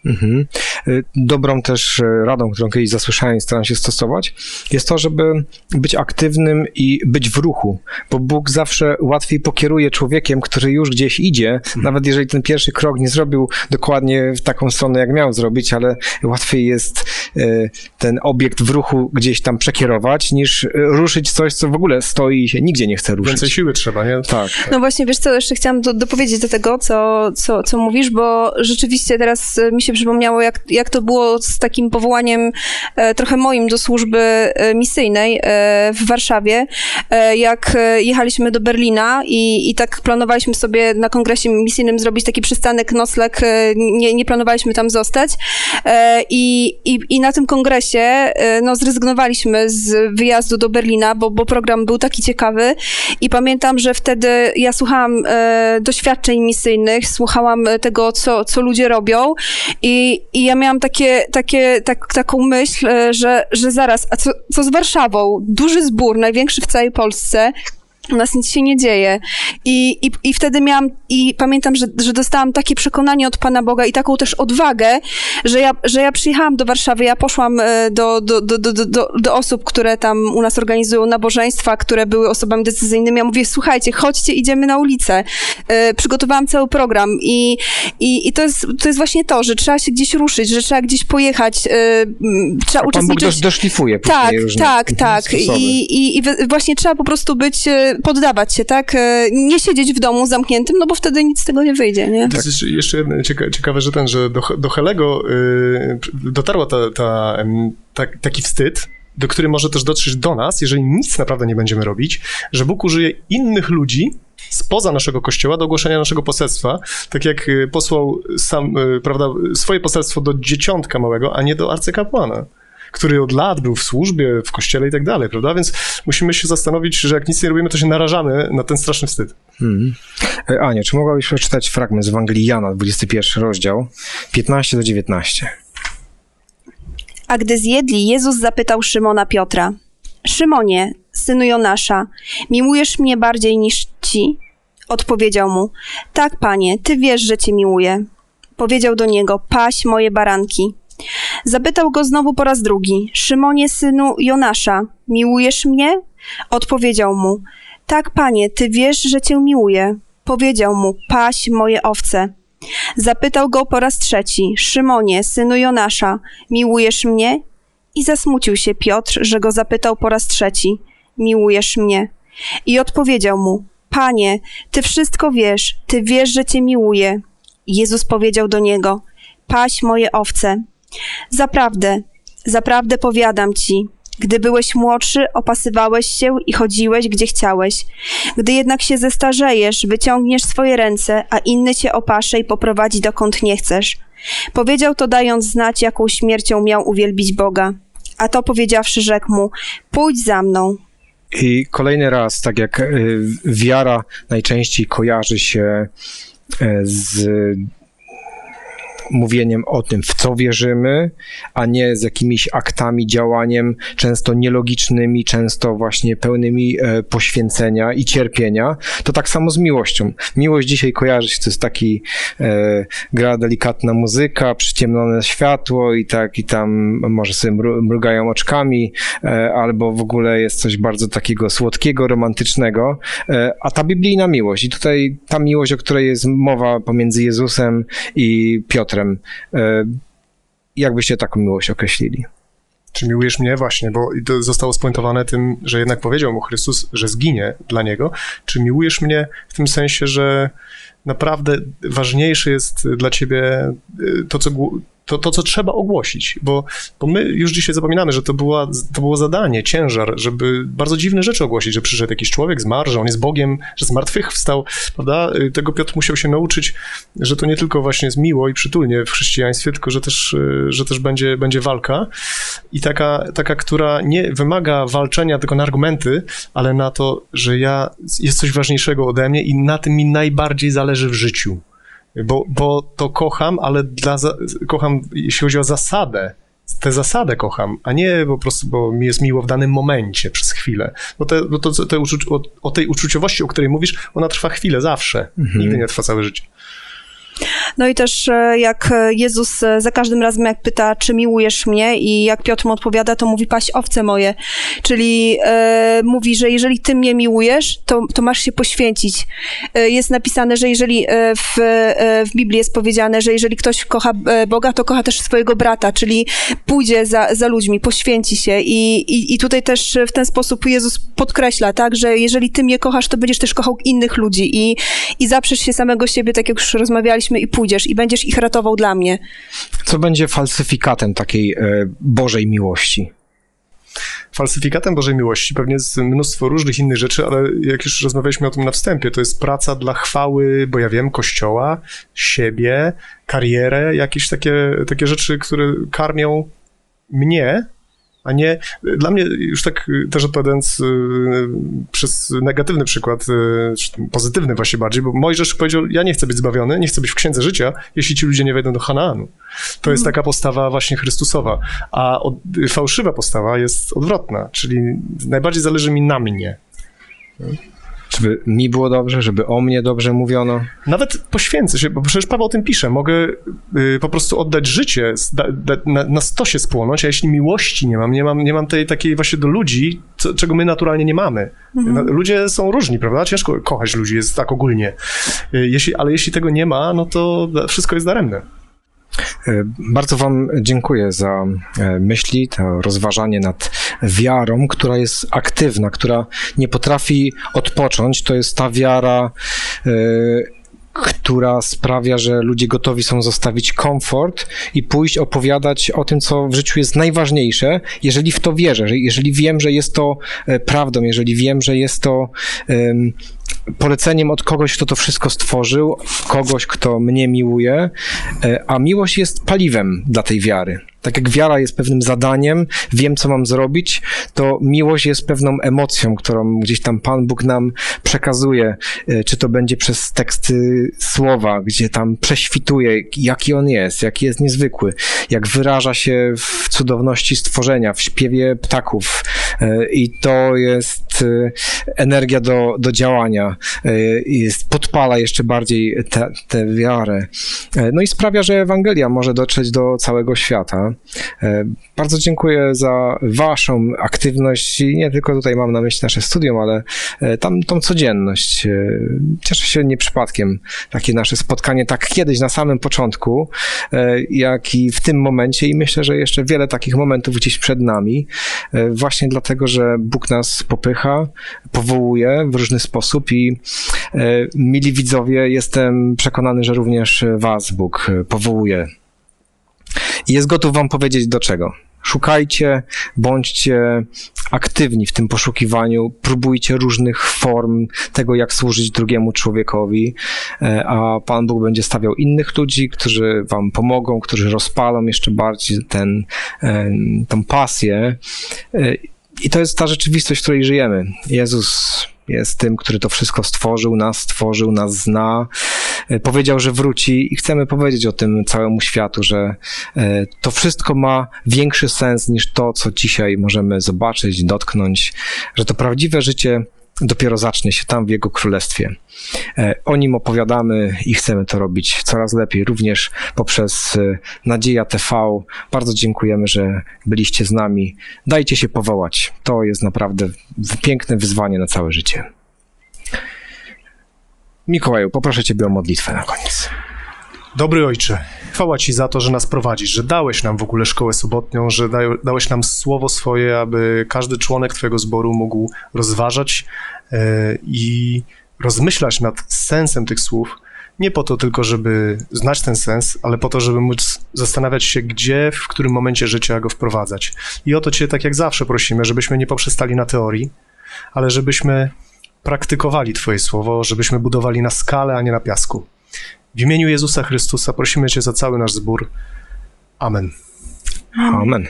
Mhm. Y, Dobrą też y, radą, którą kiedyś zasłyszałem i staram się stosować, jest to, żeby być aktywnym i być w ruchu, bo Bóg zawsze łatwiej pokieruje człowiekiem, który już gdzieś idzie, nawet jeżeli ten pierwszy krok nie zrobił dokładnie w taką stronę, jak miał zrobić, ale łatwiej jest y, ten obiekt w ruchu gdzieś tam przekierować, niż ruszyć coś, co w ogóle stoi i się nigdzie nie chce ruszyć. Więcej siły trzeba, nie? Tak. No właśnie, wiesz co, jeszcze chciałam do, dopowiedzieć do tego, co, co, co mówisz, bo rzeczywiście teraz mi się przypomniało, jak, jak to było z takim powołaniem e, trochę moim do służby e, misyjnej e, w Warszawie, e, jak e, jechaliśmy do Berlina i, i tak planowaliśmy sobie na kongresie misyjnym zrobić taki przystanek, nocleg, e, nie, nie planowaliśmy tam zostać i, i, i na tym kongresie no, zrezygnowaliśmy z wyjazdu do Berlina, bo, bo program był taki ciekawy i pamiętam, że wtedy ja słuchałam doświadczeń misyjnych, słuchałam tego, co, co ludzie robią I, i ja miałam takie, takie, tak, taką myśl, e, że, że zaraz, a co, co z Warszawą? Duży zbór, największy w całej Polsce, u nas nic się nie dzieje. I, i, i wtedy miałam, i pamiętam, że, że dostałam takie przekonanie od Pana Boga i taką też odwagę, że ja, że ja przyjechałam do Warszawy, ja poszłam e, do, do, do, do, do, do osób, które tam u nas organizują nabożeństwa, które były osobami decyzyjnymi. Ja mówię, słuchajcie, chodźcie, idziemy na ulicę. E, przygotowałam cały program i, i, i to, jest, to jest właśnie to, że trzeba się gdzieś ruszyć, że trzeba gdzieś pojechać, e, trzeba Pan Bóg uczestniczyć. dosz, doszlifuje Tak, różne tak, tak. I, i, I właśnie trzeba po prostu być, e, poddawać się, tak? E, Nie siedzieć w domu zamkniętym, no bo wtedy nic z tego nie wyjdzie, nie? To jest jeszcze- jedno cieka, ciekawe, że ten, że do, do Helego y, dotarła ta, ta, tak, taki wstyd, do który może też dotrzeć do nas, jeżeli nic naprawdę nie będziemy robić, że Bóg użyje innych ludzi spoza naszego kościoła do ogłoszenia naszego poselstwa, tak jak y, posłał sam, y, prawda, swoje poselstwo do dzieciątka małego, a nie do arcykapłana który od lat był w służbie, w kościele i tak dalej, prawda? Więc musimy się zastanowić, że jak nic nie robimy, to się narażamy na ten straszny wstyd. Mhm. E, Aniu, czy mogłabyś przeczytać fragment z Ewangelii Jana, 21 rozdział, 15 do 19? A gdy zjedli, Jezus zapytał Szymona Piotra: Szymonie, synu Jonasza, miłujesz mnie bardziej niż ci? Odpowiedział mu: Tak, panie, ty wiesz, że cię miłuję. Powiedział do niego: Paś moje baranki. Zapytał go znowu po raz drugi: Szymonie, synu Jonasza, miłujesz mnie? Odpowiedział mu: Tak, panie, ty wiesz, że cię miłuję. Powiedział mu: Paś moje owce. Zapytał go po raz trzeci: Szymonie, synu Jonasza, miłujesz mnie? I zasmucił się Piotr, że go zapytał po raz trzeci: Miłujesz mnie? I odpowiedział mu: Panie, ty wszystko wiesz, ty wiesz, że cię miłuję. Jezus powiedział do niego: Paś moje owce. Zaprawdę, zaprawdę powiadam ci, gdy byłeś młodszy, opasywałeś się i chodziłeś, gdzie chciałeś. Gdy jednak się zestarzejesz, wyciągniesz swoje ręce, a inny cię opasze i poprowadzi dokąd nie chcesz. Powiedział to dając znać, jaką śmiercią miał uwielbić Boga. A to powiedziawszy, rzekł mu, pójdź za mną. I kolejny raz, tak jak y, wiara najczęściej kojarzy się e, z mówieniem o tym, w co wierzymy, a nie z jakimiś aktami, działaniem, często nielogicznymi, często właśnie pełnymi e, poświęcenia i cierpienia, to tak samo z miłością. Miłość dzisiaj kojarzy się, to jest taki e, gra delikatna muzyka, przyciemnone światło i tak, i tam może sobie mru- mrugają oczkami, e, albo w ogóle jest coś bardzo takiego słodkiego, romantycznego, e, a ta biblijna miłość i tutaj ta miłość, o której jest mowa pomiędzy Jezusem i Piotrem, e, jak byście taką miłość określili? Czy miłujesz mnie? Właśnie, bo zostało spuentowane tym, że jednak powiedział mu Chrystus, że zginie dla niego. Czy miłujesz mnie w tym sensie, że naprawdę ważniejsze jest dla ciebie y, to, co, to, to, co trzeba ogłosić? Bo, bo my już dzisiaj zapominamy, że to, była, to było zadanie, ciężar, żeby bardzo dziwne rzeczy ogłosić, że przyszedł jakiś człowiek, zmarł, że on jest Bogiem, że z martwych wstał, prawda? Y, Tego Piotr musiał się nauczyć, że to nie tylko właśnie jest miło i przytulnie w chrześcijaństwie, tylko że też, y, że też będzie, będzie walka i taka, taka, która nie wymaga walczenia tylko na argumenty, ale na to, że ja jest coś ważniejszego ode mnie i na tym mi najbardziej zależy w życiu. Bo, bo to kocham, ale dla, kocham, jeśli chodzi o zasadę, tę zasadę kocham, a nie po prostu, bo mi jest miło w danym momencie, przez chwilę. Bo, te, bo to, te uczu, o, o tej uczuciowości, o której mówisz, ona trwa chwilę, zawsze. Nigdy nie trwa całe życie. No i też e, jak e, Jezus e, za każdym razem jak pyta, czy miłujesz mnie i jak Piotr mu odpowiada, to mówi paś owce moje. Czyli e, mówi, że jeżeli ty mnie miłujesz, to, to masz się poświęcić. E, jest napisane, że jeżeli w, w Biblii jest powiedziane, że jeżeli ktoś kocha Boga, to kocha też swojego brata, czyli pójdzie za, za ludźmi, poświęci się i, i, i tutaj też w ten sposób Jezus podkreśla, tak, że jeżeli ty mnie kochasz, to będziesz też kochał innych ludzi i, i zaprzesz się samego siebie, tak jak już rozmawialiśmy i pójdziesz i będziesz ich ratował dla mnie. Co będzie falsyfikatem takiej e, Bożej miłości? Falsyfikatem Bożej Miłości pewnie jest mnóstwo różnych innych rzeczy, ale jak już rozmawialiśmy o tym na wstępie, to jest praca dla chwały, bo ja wiem, kościoła, siebie, karierę, jakieś takie, takie rzeczy, które karmią mnie a nie, dla mnie już tak y, też odpowiadając y, przez negatywny przykład, y, pozytywny właśnie bardziej, bo Mojżesz powiedział, ja nie chcę być zbawiony, nie chcę być w Księdze Życia, jeśli ci ludzie nie wejdą do Hanaanu. To jest taka postawa właśnie Chrystusowa, a od, fałszywa postawa jest odwrotna, czyli najbardziej zależy mi na mnie. Żeby mi było dobrze, żeby o mnie dobrze mówiono. Nawet poświęcę się, bo przecież Paweł o tym pisze. Mogę y, po prostu oddać życie, da, da, na, na stosie spłonąć, a jeśli miłości nie mam, nie mam, nie mam tej takiej właśnie do ludzi, co, czego my naturalnie nie mamy. Mhm. Ludzie są różni, prawda? Ciężko kochać ludzi, jest tak ogólnie. Y, jeśli, ale jeśli tego nie ma, no to wszystko jest daremne. E, bardzo Wam dziękuję za e, myśli, to rozważanie nad wiarą, która jest aktywna, która nie potrafi odpocząć. To jest ta wiara, e, która sprawia, że ludzie gotowi są zostawić komfort i pójść opowiadać o tym, co w życiu jest najważniejsze, jeżeli w to wierzę, jeżeli wiem, że jest to prawdą, jeżeli wiem, że jest to poleceniem od kogoś, kto to wszystko stworzył, kogoś, kto mnie miłuje, e, a miłość jest paliwem dla tej wiary. Tak jak wiara jest pewnym zadaniem, wiem, co mam zrobić, to miłość jest pewną emocją, którą gdzieś tam Pan Bóg nam przekazuje, e, czy to będzie przez teksty słowa, gdzie tam prześwituje, jaki on jest, jaki jest niezwykły, jak wyraża się w cudowności stworzenia, w śpiewie ptaków. E, I to jest e, energia do, do działania, jest, podpala jeszcze bardziej tę wiarę. No i sprawia, że Ewangelia może dotrzeć do całego świata. E, bardzo dziękuję za Waszą aktywność i nie tylko tutaj mam na myśli nasze studium, ale e, tam tą codzienność. E, cieszę się nie przypadkiem takie nasze spotkanie tak kiedyś na samym początku, jak i w tym momencie i myślę, że jeszcze wiele takich momentów gdzieś przed nami, właśnie dlatego, że Bóg nas popycha, powołuje w różny sposób i mili widzowie, jestem przekonany, że również Was Bóg powołuje i jest gotów wam powiedzieć do czego. Szukajcie, bądźcie aktywni w tym poszukiwaniu, próbujcie różnych form tego, jak służyć drugiemu człowiekowi, e, a Pan Bóg będzie stawiał innych ludzi, którzy wam pomogą, którzy rozpalą jeszcze bardziej ten, e, tą pasję. I to jest ta rzeczywistość, w której żyjemy. Jezus jest tym, który to wszystko stworzył, nas stworzył, nas zna. E, powiedział, że wróci i chcemy powiedzieć o tym całemu światu, że e, to wszystko ma większy sens niż to, co dzisiaj możemy zobaczyć, dotknąć, że to prawdziwe życie dopiero zacznie się tam w Jego Królestwie. E, o nim opowiadamy i chcemy to robić coraz lepiej, również poprzez Nadzieja TV. Bardzo dziękujemy, że byliście z nami. Dajcie się powołać. To jest naprawdę piękne wyzwanie na całe życie. Mikołaju, poproszę Ciebie o modlitwę na koniec. Dobry Ojcze, chwała Ci za to, że nas prowadzisz, że dałeś nam w ogóle szkołę sobotnią, że dałeś nam słowo swoje, aby każdy członek Twojego zboru mógł rozważać e, i rozmyślać nad sensem tych słów. Nie po to tylko, żeby znać ten sens, ale po to, żeby móc zastanawiać się, gdzie, w którym momencie życia go wprowadzać. I o to Cię, tak jak zawsze, prosimy, żebyśmy nie poprzestali na teorii, ale żebyśmy praktykowali Twoje słowo, żebyśmy budowali na skale, a nie na piasku. W imieniu Jezusa Chrystusa prosimy Cię za cały nasz zbór. Amen. Amen.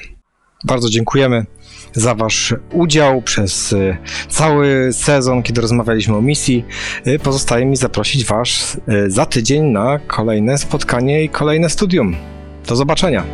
Bardzo dziękujemy za Wasz udział przez y, cały sezon, kiedy rozmawialiśmy o misji. Y, pozostaje mi zaprosić Was y, za tydzień na kolejne spotkanie i kolejne studium. Do zobaczenia.